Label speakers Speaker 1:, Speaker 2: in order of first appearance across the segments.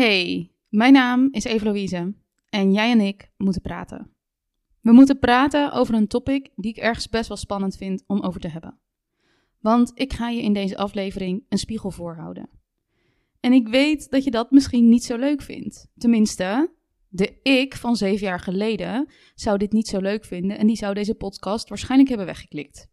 Speaker 1: Hey, mijn naam is Eve en jij en ik moeten praten. We moeten praten over een topic die ik ergens best wel spannend vind om over te hebben. Want ik ga je in deze aflevering een spiegel voorhouden. En ik weet dat je dat misschien niet zo leuk vindt. Tenminste, de ik van zeven jaar geleden zou dit niet zo leuk vinden en die zou deze podcast waarschijnlijk hebben weggeklikt.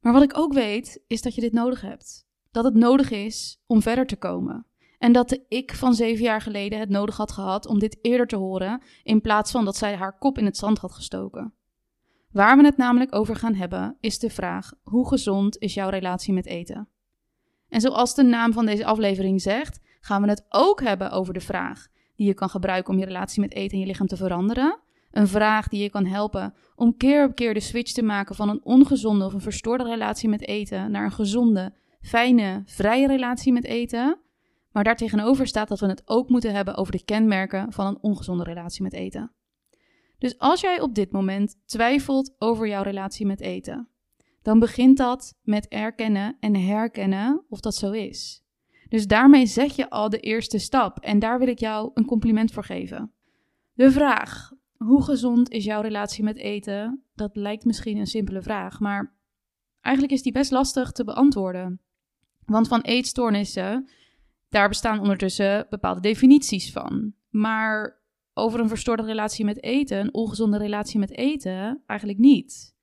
Speaker 1: Maar wat ik ook weet, is dat je dit nodig hebt. Dat het nodig is om verder te komen. En dat de ik van zeven jaar geleden het nodig had gehad om dit eerder te horen, in plaats van dat zij haar kop in het zand had gestoken. Waar we het namelijk over gaan hebben, is de vraag: hoe gezond is jouw relatie met eten? En zoals de naam van deze aflevering zegt, gaan we het ook hebben over de vraag die je kan gebruiken om je relatie met eten en je lichaam te veranderen. Een vraag die je kan helpen om keer op keer de switch te maken van een ongezonde of een verstoorde relatie met eten naar een gezonde, fijne, vrije relatie met eten. Maar daartegenover staat dat we het ook moeten hebben over de kenmerken van een ongezonde relatie met eten. Dus als jij op dit moment twijfelt over jouw relatie met eten, dan begint dat met erkennen en herkennen of dat zo is. Dus daarmee zet je al de eerste stap en daar wil ik jou een compliment voor geven. De vraag: hoe gezond is jouw relatie met eten? Dat lijkt misschien een simpele vraag, maar eigenlijk is die best lastig te beantwoorden. Want van eetstoornissen daar bestaan ondertussen bepaalde definities van. Maar over een verstoorde relatie met eten, een ongezonde relatie met eten, eigenlijk niet.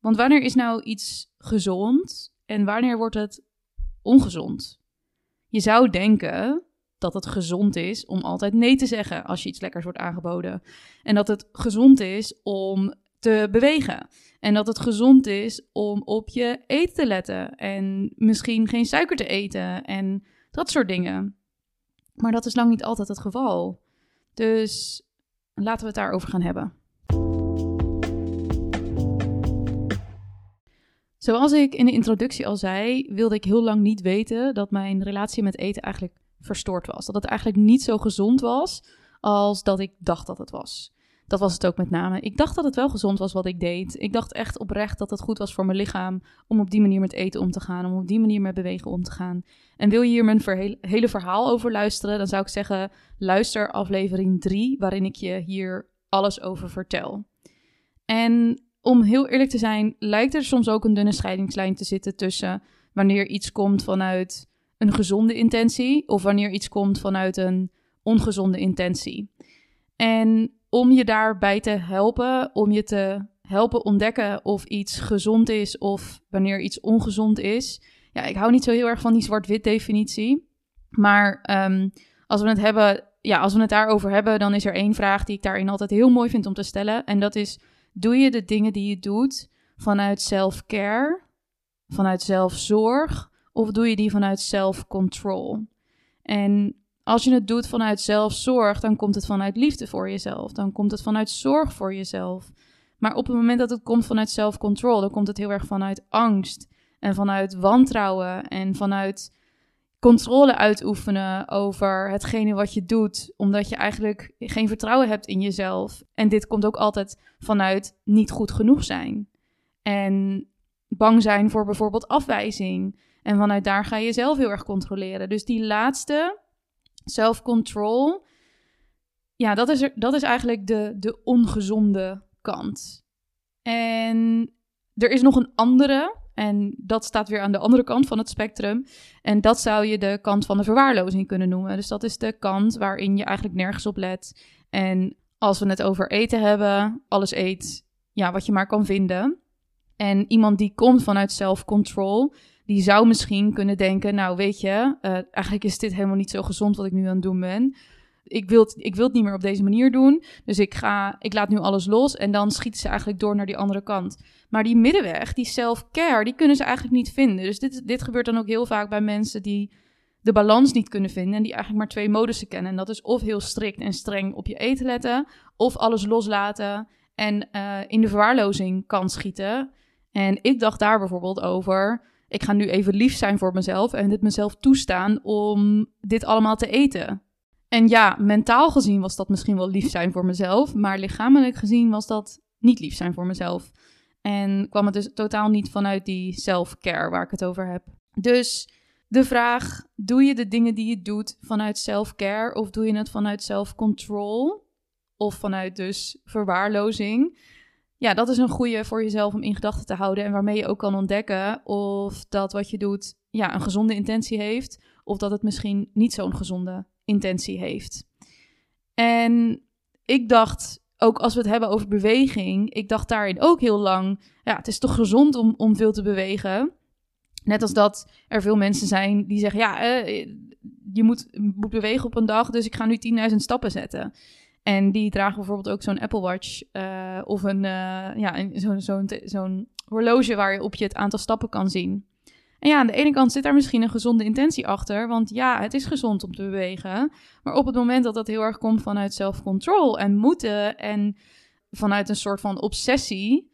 Speaker 1: Want wanneer is nou iets gezond en wanneer wordt het ongezond? Je zou denken dat het gezond is om altijd nee te zeggen als je iets lekkers wordt aangeboden. En dat het gezond is om te bewegen. En dat het gezond is om op je eten te letten. En misschien geen suiker te eten. En dat soort dingen. Maar dat is lang niet altijd het geval. Dus laten we het daarover gaan hebben. Zoals ik in de introductie al zei, wilde ik heel lang niet weten dat mijn relatie met eten eigenlijk verstoord was. Dat het eigenlijk niet zo gezond was als dat ik dacht dat het was. Dat was het ook met name. Ik dacht dat het wel gezond was wat ik deed. Ik dacht echt oprecht dat het goed was voor mijn lichaam om op die manier met eten om te gaan, om op die manier met bewegen om te gaan. En wil je hier mijn hele verhaal over luisteren, dan zou ik zeggen: luister aflevering 3, waarin ik je hier alles over vertel. En om heel eerlijk te zijn, lijkt er soms ook een dunne scheidingslijn te zitten tussen wanneer iets komt vanuit een gezonde intentie of wanneer iets komt vanuit een ongezonde intentie. En om je daarbij te helpen, om je te helpen ontdekken of iets gezond is of wanneer iets ongezond is. Ja, ik hou niet zo heel erg van die zwart-wit definitie. Maar ehm, als we het hebben, ja, als we het daarover hebben, dan is er één vraag die ik daarin altijd heel mooi vind om te stellen. En dat is: doe je de dingen die je doet vanuit self-care, vanuit zelfzorg, of doe je die vanuit self-control? En als je het doet vanuit zelfzorg, dan komt het vanuit liefde voor jezelf. Dan komt het vanuit zorg voor jezelf. Maar op het moment dat het komt vanuit self-control, dan komt het heel erg vanuit angst en vanuit wantrouwen en vanuit controle uitoefenen over hetgene wat je doet, omdat je eigenlijk geen vertrouwen hebt in jezelf. En dit komt ook altijd vanuit niet goed genoeg zijn. En bang zijn voor bijvoorbeeld afwijzing. En vanuit daar ga je jezelf heel erg controleren. Dus die laatste, self-control, ja, dat is, er, dat is eigenlijk de, de ongezonde kant. En er is nog een andere, en dat staat weer aan de andere kant van het spectrum. En dat zou je de kant van de verwaarlozing kunnen noemen. Dus dat is de kant waarin je eigenlijk nergens op let. En als we het over eten hebben, alles eet, ja, wat je maar kan vinden. En iemand die komt vanuit self-control, die zou misschien kunnen denken: Nou, weet je, uh, eigenlijk is dit helemaal niet zo gezond wat ik nu aan het doen ben. Ik wil, het, ik wil niet meer op deze manier doen. Dus ik, ga, ik laat nu alles los. En dan schieten ze eigenlijk door naar die andere kant. Maar die middenweg, die self-care, die kunnen ze eigenlijk niet vinden. Dus dit, dit gebeurt dan ook heel vaak bij mensen die de balans niet kunnen vinden. En die eigenlijk maar twee modussen kennen. En dat is of heel strikt en streng op je eten letten. Of alles loslaten en uh, in de verwaarlozing kan schieten. En ik dacht daar bijvoorbeeld over ik ga nu even lief zijn voor mezelf en dit mezelf toestaan om dit allemaal te eten. En ja, mentaal gezien was dat misschien wel lief zijn voor mezelf, maar lichamelijk gezien was dat niet lief zijn voor mezelf. En kwam het dus totaal niet vanuit die self-care waar ik het over heb. Dus de vraag: doe je de dingen die je doet vanuit self-care of doe je het vanuit self-control of vanuit dus verwaarlozing? Ja, dat is een goede voor jezelf om in gedachten te houden en waarmee je ook kan ontdekken of dat wat je doet ja, een gezonde intentie heeft of dat het misschien niet zo'n gezonde intentie heeft. En ik dacht, ook als we het hebben over beweging, ik dacht daarin ook heel lang, ja, het is toch gezond om, om veel te bewegen. Net als dat er veel mensen zijn die zeggen, ja, eh, je moet, moet bewegen op een dag, dus ik ga nu 10.000 stappen zetten. En die dragen bijvoorbeeld ook zo'n Apple Watch uh, of een, uh, ja, zo'n zo'n zo'n horloge waar je het aantal stappen kan zien. En ja, aan de ene kant zit daar misschien een gezonde intentie achter, want ja, het is gezond om te bewegen. Maar op het moment dat dat heel erg komt vanuit self-control en moeten en vanuit een soort van obsessie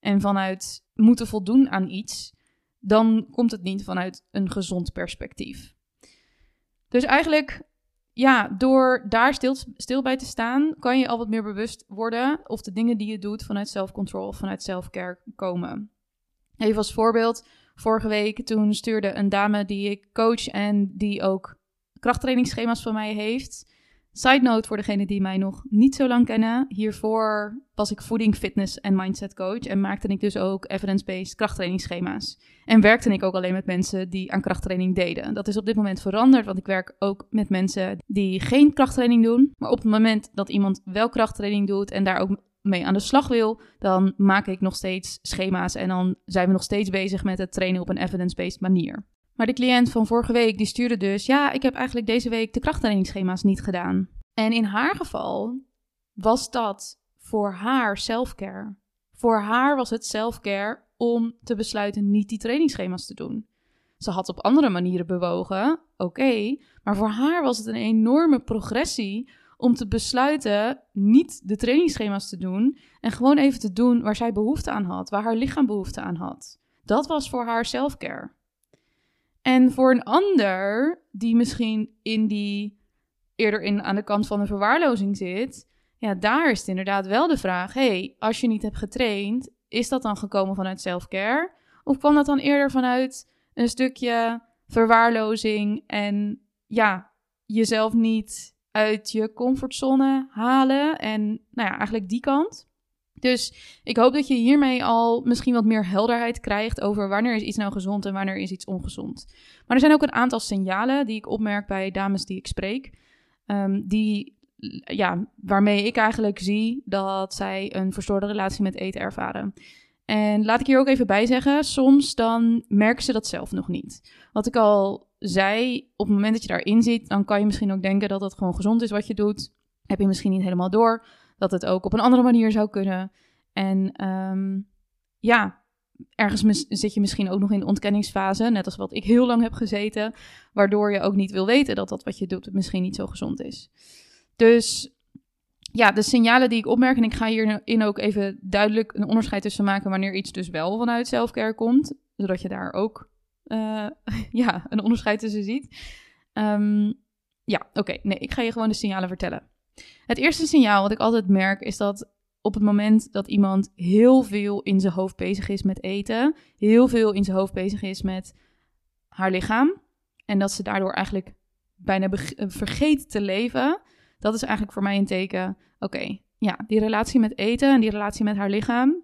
Speaker 1: en vanuit moeten voldoen aan iets, dan komt het niet vanuit een gezond perspectief. Dus eigenlijk, ja, door daar stil, bij te staan, kan je al wat meer bewust worden of de dingen die je doet vanuit self-control of vanuit self-care komen. Even als voorbeeld, vorige week toen stuurde een dame die ik coach en die ook krachttrainingsschema's van mij heeft, Side note voor degenen die mij nog niet zo lang kennen. Hiervoor was ik voeding, fitness en mindset coach. En maakte ik dus ook evidence-based krachttrainingsschema's. En werkte ik ook alleen met mensen die aan krachttraining deden. Dat is op dit moment veranderd, want ik werk ook met mensen die geen krachttraining doen. Maar op het moment dat iemand wel krachttraining doet en daar ook mee aan de slag wil, dan maak ik nog steeds schema's en dan zijn we nog steeds bezig met het trainen op een evidence-based manier. Maar de cliënt van vorige week die stuurde dus: Ja, ik heb eigenlijk deze week de krachttrainingsschema's niet gedaan. En in haar geval was dat voor haar selfcare. Voor haar was het selfcare om te besluiten niet die trainingsschema's te doen. Ze had op andere manieren bewogen, oké, maar voor haar was het een enorme progressie om te besluiten niet de trainingsschema's te doen en gewoon even te doen waar zij behoefte aan had, waar haar lichaam behoefte aan had. Dat was voor haar selfcare. En voor een ander, die misschien in die eerder in, aan de kant van de verwaarlozing zit, ja, daar is het inderdaad wel de vraag: hey, als je niet hebt getraind, is dat dan gekomen vanuit self-care? Of kwam dat dan eerder vanuit een stukje verwaarlozing en ja, jezelf niet uit je comfortzone halen en nou ja, eigenlijk die kant? Dus ik hoop dat je hiermee al misschien wat meer helderheid krijgt over wanneer is iets nou gezond en wanneer is iets ongezond. Maar er zijn ook een aantal signalen die ik opmerk bij dames die ik spreek, um, die, ja, waarmee ik eigenlijk zie dat zij een verstoorde relatie met eten ervaren. En laat ik hier ook even bij zeggen, soms dan merken ze dat zelf nog niet. Wat ik al zei, op het moment dat je daarin zit, dan kan je misschien ook denken dat het gewoon gezond is wat je doet. Heb je misschien niet helemaal door dat het ook op een andere manier zou kunnen. En um, ja, ergens zit je misschien ook nog in de ontkenningsfase, net als wat ik heel lang heb gezeten, waardoor je ook niet wil weten dat dat wat je doet misschien niet zo gezond is. Dus ja, de signalen die ik opmerk, en ik ga hierin ook even duidelijk een onderscheid tussen maken wanneer iets dus wel vanuit selfcare komt, zodat je daar ook uh, ja, een onderscheid tussen ziet. Um, ja, oké, nee, ik ga je gewoon de signalen vertellen. Het eerste signaal wat ik altijd merk is dat op het moment dat iemand heel veel in zijn hoofd bezig is met eten, heel veel in zijn hoofd bezig is met haar lichaam, en dat ze daardoor eigenlijk bijna eh, vergeet te leven, dat is eigenlijk voor mij een teken. Oké, ja, die relatie met eten en die relatie met haar lichaam,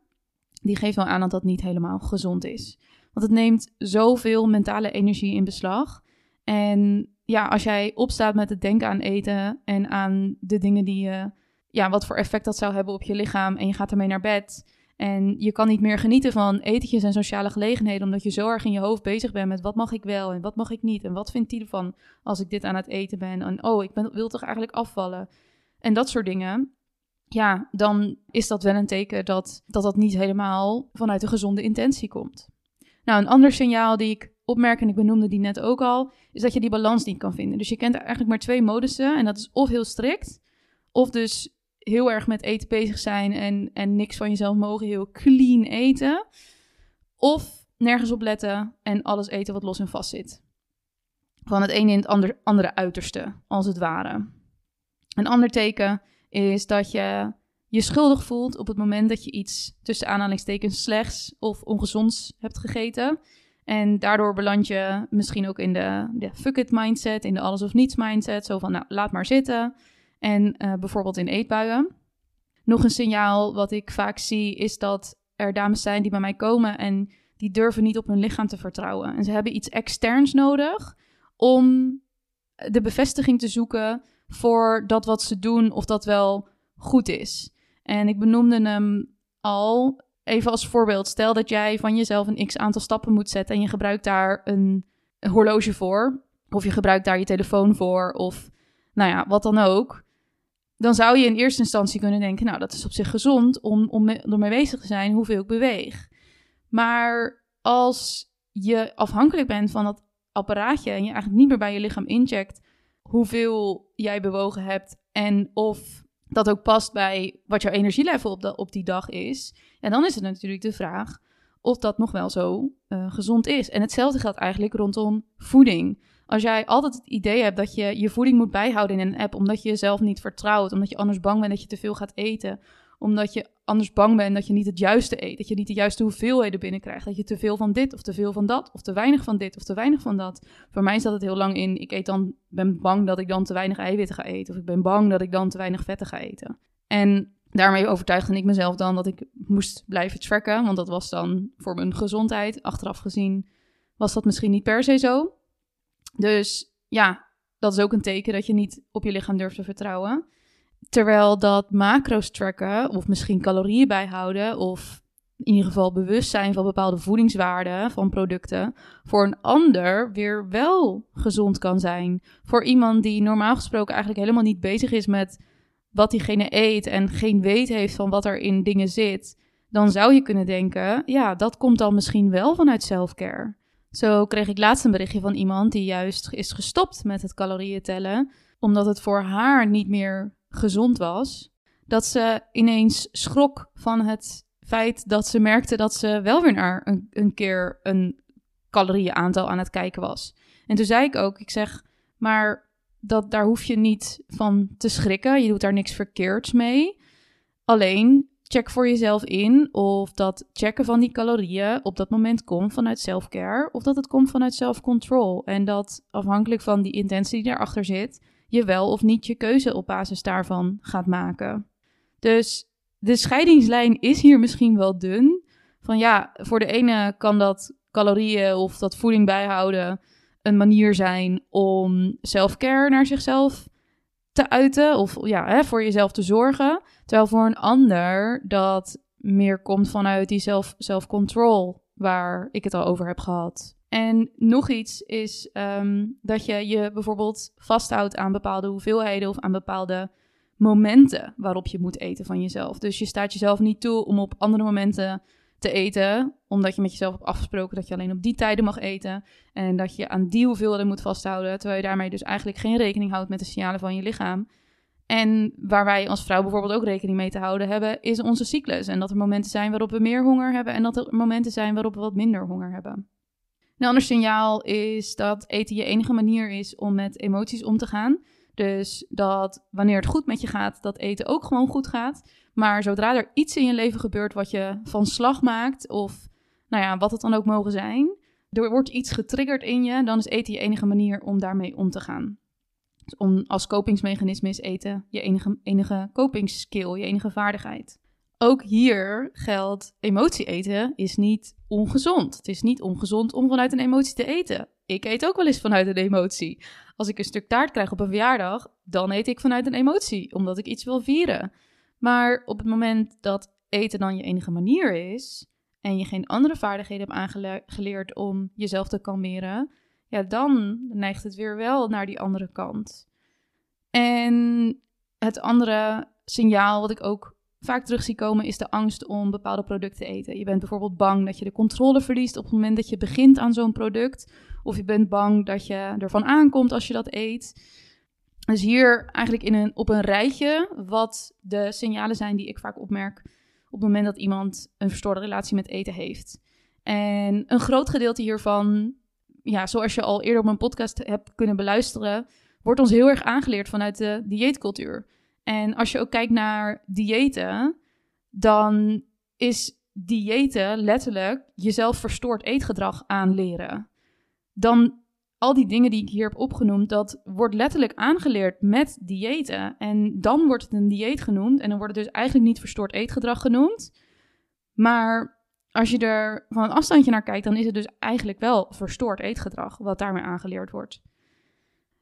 Speaker 1: die geeft wel aan dat dat niet helemaal gezond is. Want het neemt zoveel mentale energie in beslag. En ja, als jij opstaat met het denken aan eten en aan de dingen die je, ja, wat voor effect dat zou hebben op je lichaam en je gaat ermee naar bed. En je kan niet meer genieten van etentjes en sociale gelegenheden, omdat je zo erg in je hoofd bezig bent met wat mag ik wel en wat mag ik niet. En wat vindt die ervan als ik dit aan het eten ben? En oh, ik wil toch eigenlijk afvallen? En dat soort dingen. Ja, dan is dat wel een teken dat dat, dat niet helemaal vanuit een gezonde intentie komt. Nou, een ander signaal die ik opmerk, en ik benoemde die net ook al, is dat je die balans niet kan vinden. Dus je kent eigenlijk maar twee modussen. En dat is of heel strikt, of dus heel erg met eten bezig zijn en, en niks van jezelf mogen, heel clean eten. Of nergens op letten en alles eten wat los en vast zit. Van het ene in het ander, andere uiterste, als het ware. Een ander teken is dat je je schuldig voelt op het moment dat je iets tussen aanhalingstekens slechts of ongezonds hebt gegeten. En daardoor beland je misschien ook in de, de fuck it mindset, in de alles of niets mindset. Zo van, nou, laat maar zitten. En uh, bijvoorbeeld in eetbuien. Nog een signaal wat ik vaak zie is dat er dames zijn die bij mij komen en die durven niet op hun lichaam te vertrouwen. En ze hebben iets externs nodig om de bevestiging te zoeken voor dat wat ze doen of dat wel goed is. En ik benoemde hem al even als voorbeeld. Stel dat jij van jezelf een x aantal stappen moet zetten en je gebruikt daar een, een horloge voor. Of je gebruikt daar je telefoon voor. Of nou ja, wat dan ook. Dan zou je in eerste instantie kunnen denken: Nou, dat is op zich gezond om, om ermee bezig te zijn hoeveel ik beweeg. Maar als je afhankelijk bent van dat apparaatje en je eigenlijk niet meer bij je lichaam incheckt hoeveel jij bewogen hebt en of dat ook past bij wat jouw energielevel op, op die dag is. En dan is het natuurlijk de vraag of dat nog wel zo uh, gezond is. En hetzelfde geldt eigenlijk rondom voeding. Als jij altijd het idee hebt dat je je voeding moet bijhouden in een app, omdat je jezelf niet vertrouwt, omdat je anders bang bent dat je te veel gaat eten, omdat je anders bang bent dat je niet het juiste eet, dat je niet de juiste hoeveelheden binnenkrijgt, dat je te veel van dit of te veel van dat, of te weinig van dit of te weinig van dat. Voor mij zat het heel lang in, ik eet dan, ben bang dat ik dan te weinig eiwitten ga eten, of ik ben bang dat ik dan te weinig vetten ga eten. En daarmee overtuigde ik mezelf dan dat ik moest blijven tracken, want dat was dan voor mijn gezondheid. Achteraf gezien was dat misschien niet per se zo. Dus ja, dat is ook een teken dat je niet op je lichaam durft te vertrouwen. Terwijl dat macro's tracken, of misschien calorieën bijhouden, of in ieder geval bewust zijn van bepaalde voedingswaarden van producten, voor een ander weer wel gezond kan zijn. Voor iemand die normaal gesproken eigenlijk helemaal niet bezig is met wat diegene eet en geen weet heeft van wat er in dingen zit, dan zou je kunnen denken, ja, dat komt dan misschien wel vanuit selfcare. Zo kreeg ik laatst een berichtje van iemand die juist is gestopt met het calorieën tellen, omdat het voor haar niet meer gezond was, dat ze ineens schrok van het feit dat ze merkte dat ze wel weer naar een, een keer een calorieënaantal aan het kijken was. En toen zei ik ook, ik zeg, maar dat, daar hoef je niet van te schrikken. Je doet daar niks verkeerds mee. Alleen check voor jezelf in of dat checken van die calorieën op dat moment komt vanuit self-care of dat het komt vanuit self-control. En dat afhankelijk van die intentie die erachter zit, je wel of niet je keuze op basis daarvan gaat maken. Dus de scheidingslijn is hier misschien wel dun. Van ja, voor de ene kan dat calorieën of dat voeding bijhouden een manier zijn om self-care naar zichzelf te uiten of ja, hè, voor jezelf te zorgen. Terwijl voor een ander dat meer komt vanuit die self-control waar ik het al over heb gehad. En nog iets is um, dat je je bijvoorbeeld vasthoudt aan bepaalde hoeveelheden of aan bepaalde momenten waarop je moet eten van jezelf. Dus je staat jezelf niet toe om op andere momenten te eten, omdat je met jezelf hebt afgesproken dat je alleen op die tijden mag eten en dat je aan die hoeveelheden moet vasthouden, terwijl je daarmee dus eigenlijk geen rekening houdt met de signalen van je lichaam. En waar wij als vrouw bijvoorbeeld ook rekening mee te houden hebben, is onze cyclus. En dat er momenten zijn waarop we meer honger hebben en dat er momenten zijn waarop we wat minder honger hebben. Een ander signaal is dat eten je enige manier is om met emoties om te gaan. Dus dat wanneer het goed met je gaat, dat eten ook gewoon goed gaat. Maar zodra er iets in je leven gebeurt wat je van slag maakt, of nou ja, wat het dan ook mogen zijn, er wordt iets getriggerd in je, dan is eten je enige manier om daarmee om te gaan. Dus om, als kopingsmechanisme is eten je enige, enige copingskill, je enige vaardigheid ook hier geldt, emotie eten is niet ongezond. Het is niet ongezond om vanuit een emotie te eten. Ik eet ook wel eens vanuit een emotie. Als ik een stuk taart krijg op een verjaardag, dan eet ik vanuit een emotie, omdat ik iets wil vieren. Maar op het moment dat eten dan je enige manier is en je geen andere vaardigheden hebt aangeleerd om jezelf te kalmeren, ja, dan neigt het weer wel naar die andere kant. En het andere signaal wat ik ook vaak terug zie komen, is de angst om bepaalde producten te eten. Je bent bijvoorbeeld bang dat je de controle verliest op het moment dat je begint aan zo'n product. Of je bent bang dat je ervan aankomt als je dat eet. Dus hier eigenlijk in een, op een rijtje wat de signalen zijn die ik vaak opmerk op het moment dat iemand een verstoorde relatie met eten heeft. En een groot gedeelte hiervan, ja, zoals je al eerder op mijn podcast hebt kunnen beluisteren, wordt ons heel erg aangeleerd vanuit de dieetcultuur. En als je ook kijkt naar diëten, dan is diëten letterlijk jezelf verstoord eetgedrag aanleren. Dan al die dingen die ik hier heb opgenoemd, dat wordt letterlijk aangeleerd met diëten. En dan wordt het een dieet genoemd en dan wordt het dus eigenlijk niet verstoord eetgedrag genoemd. Maar als je er van een afstandje naar kijkt, dan is het dus eigenlijk wel verstoord eetgedrag wat daarmee aangeleerd wordt.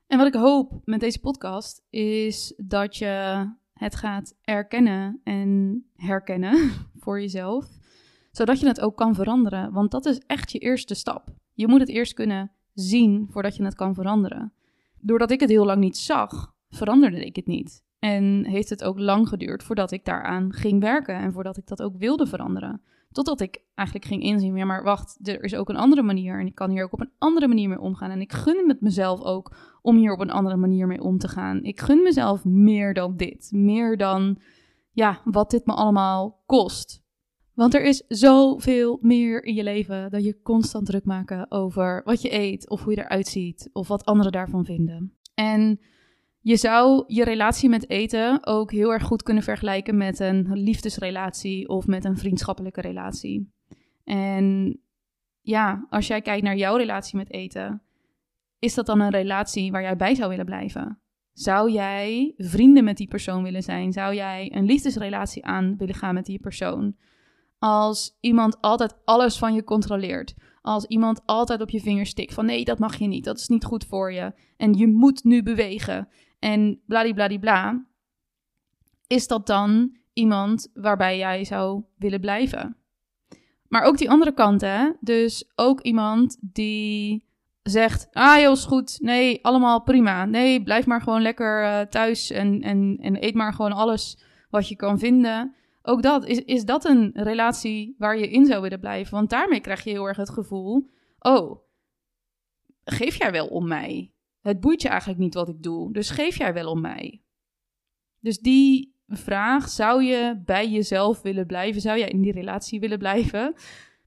Speaker 1: En wat ik hoop met deze podcast is dat je het gaat erkennen en herkennen voor jezelf, zodat je het ook kan veranderen. Want dat is echt je eerste stap. Je moet het eerst kunnen zien voordat je het kan veranderen. Doordat ik het heel lang niet zag, veranderde ik het niet. En heeft het ook lang geduurd voordat ik daaraan ging werken en voordat ik dat ook wilde veranderen. Totdat ik eigenlijk ging inzien, ja maar wacht, er is ook een andere manier en ik kan hier ook op een andere manier mee omgaan. En ik gun het mezelf ook om hier op een andere manier mee om te gaan. Ik gun mezelf meer dan dit, meer dan ja, wat dit me allemaal kost. Want er is zoveel meer in je leven dan je constant druk maken over wat je eet of hoe je eruit ziet of wat anderen daarvan vinden. En je zou je relatie met eten ook heel erg goed kunnen vergelijken met een liefdesrelatie of met een vriendschappelijke relatie. En ja, als jij kijkt naar jouw relatie met eten, is dat dan een relatie waar jij bij zou willen blijven? Zou jij vrienden met die persoon willen zijn? Zou jij een liefdesrelatie aan willen gaan met die persoon? Als iemand altijd alles van je controleert. Als iemand altijd op je vingers stikt van nee, dat mag je niet, dat is niet goed voor je. En je moet nu bewegen. En bladibladibla. Is dat dan iemand waarbij jij zou willen blijven? Maar ook die andere kant, hè? Dus ook iemand die zegt: Ah, joh, is goed. Nee, allemaal prima. Nee, blijf maar gewoon lekker uh, thuis en, en, en eet maar gewoon alles wat je kan vinden. Ook dat, is, is dat een relatie waar je in zou willen blijven? Want daarmee krijg je heel erg het gevoel: Oh, geef jij wel om mij? Het boeit je eigenlijk niet wat ik doe, dus geef jij wel om mij? Dus die vraag, zou je bij jezelf willen blijven? Zou jij in die relatie willen blijven?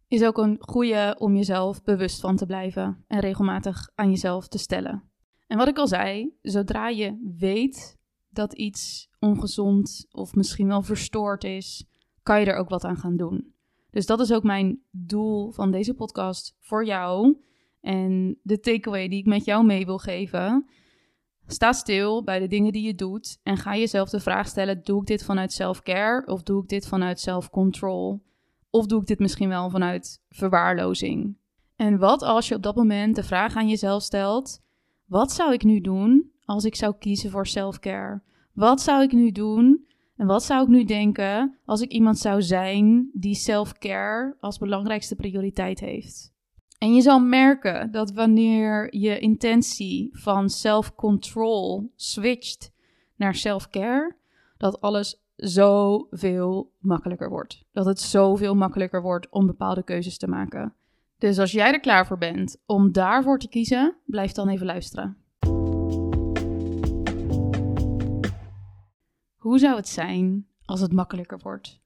Speaker 1: Is ook een goede om jezelf bewust van te blijven en regelmatig aan jezelf te stellen. En wat ik al zei, zodra je weet dat iets ongezond of misschien wel verstoord is, kan je er ook wat aan gaan doen. Dus dat is ook mijn doel van deze podcast voor jou. En de takeaway die ik met jou mee wil geven. Sta stil bij de dingen die je doet en ga jezelf de vraag stellen: doe ik dit vanuit self-care of doe ik dit vanuit self-control? Of doe ik dit misschien wel vanuit verwaarlozing? En wat als je op dat moment de vraag aan jezelf stelt: wat zou ik nu doen als ik zou kiezen voor self-care? Wat zou ik nu doen en wat zou ik nu denken als ik iemand zou zijn die self-care als belangrijkste prioriteit heeft? En je zal merken dat wanneer je intentie van self-control switcht naar self-care, dat alles zoveel makkelijker wordt. Dat het zoveel makkelijker wordt om bepaalde keuzes te maken. Dus als jij er klaar voor bent om daarvoor te kiezen, blijf dan even luisteren. Hoe zou het zijn als het makkelijker wordt?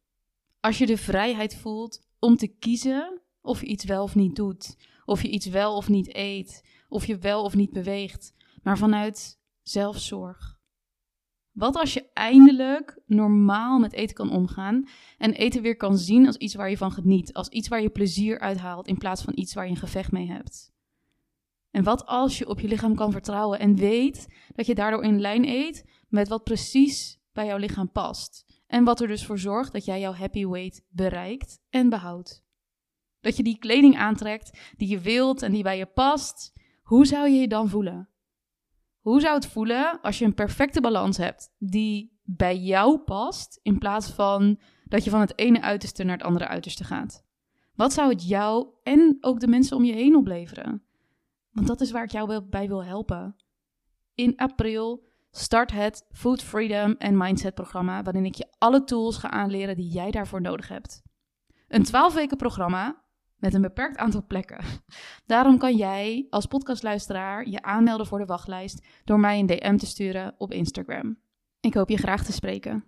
Speaker 1: Als je de vrijheid voelt om te kiezen of je iets wel of niet doet, of je iets wel of niet eet, of je wel of niet beweegt, maar vanuit zelfzorg. Wat als je eindelijk normaal met eten kan omgaan en eten weer kan zien als iets waar je van geniet, als iets waar je plezier uit haalt in plaats van iets waar je een gevecht mee hebt? En wat als je op je lichaam kan vertrouwen en weet dat je daardoor in lijn eet met wat precies bij jouw lichaam past. En wat er dus voor zorgt dat jij jouw happy weight bereikt en behoudt. Dat je die kleding aantrekt die je wilt en die bij je past. Hoe zou je je dan voelen? Hoe zou het voelen als je een perfecte balans hebt die bij jou past, in plaats van dat je van het ene uiterste naar het andere uiterste gaat? Wat zou het jou en ook de mensen om je heen opleveren? Want dat is waar ik jou bij wil helpen. In april Start het Food Freedom and Mindset programma, waarin ik je alle tools ga aanleren die jij daarvoor nodig hebt. Een 12 weken programma met een beperkt aantal plekken. Daarom kan jij als podcastluisteraar je aanmelden voor de wachtlijst door mij een DM te sturen op Instagram. Ik hoop je graag te spreken.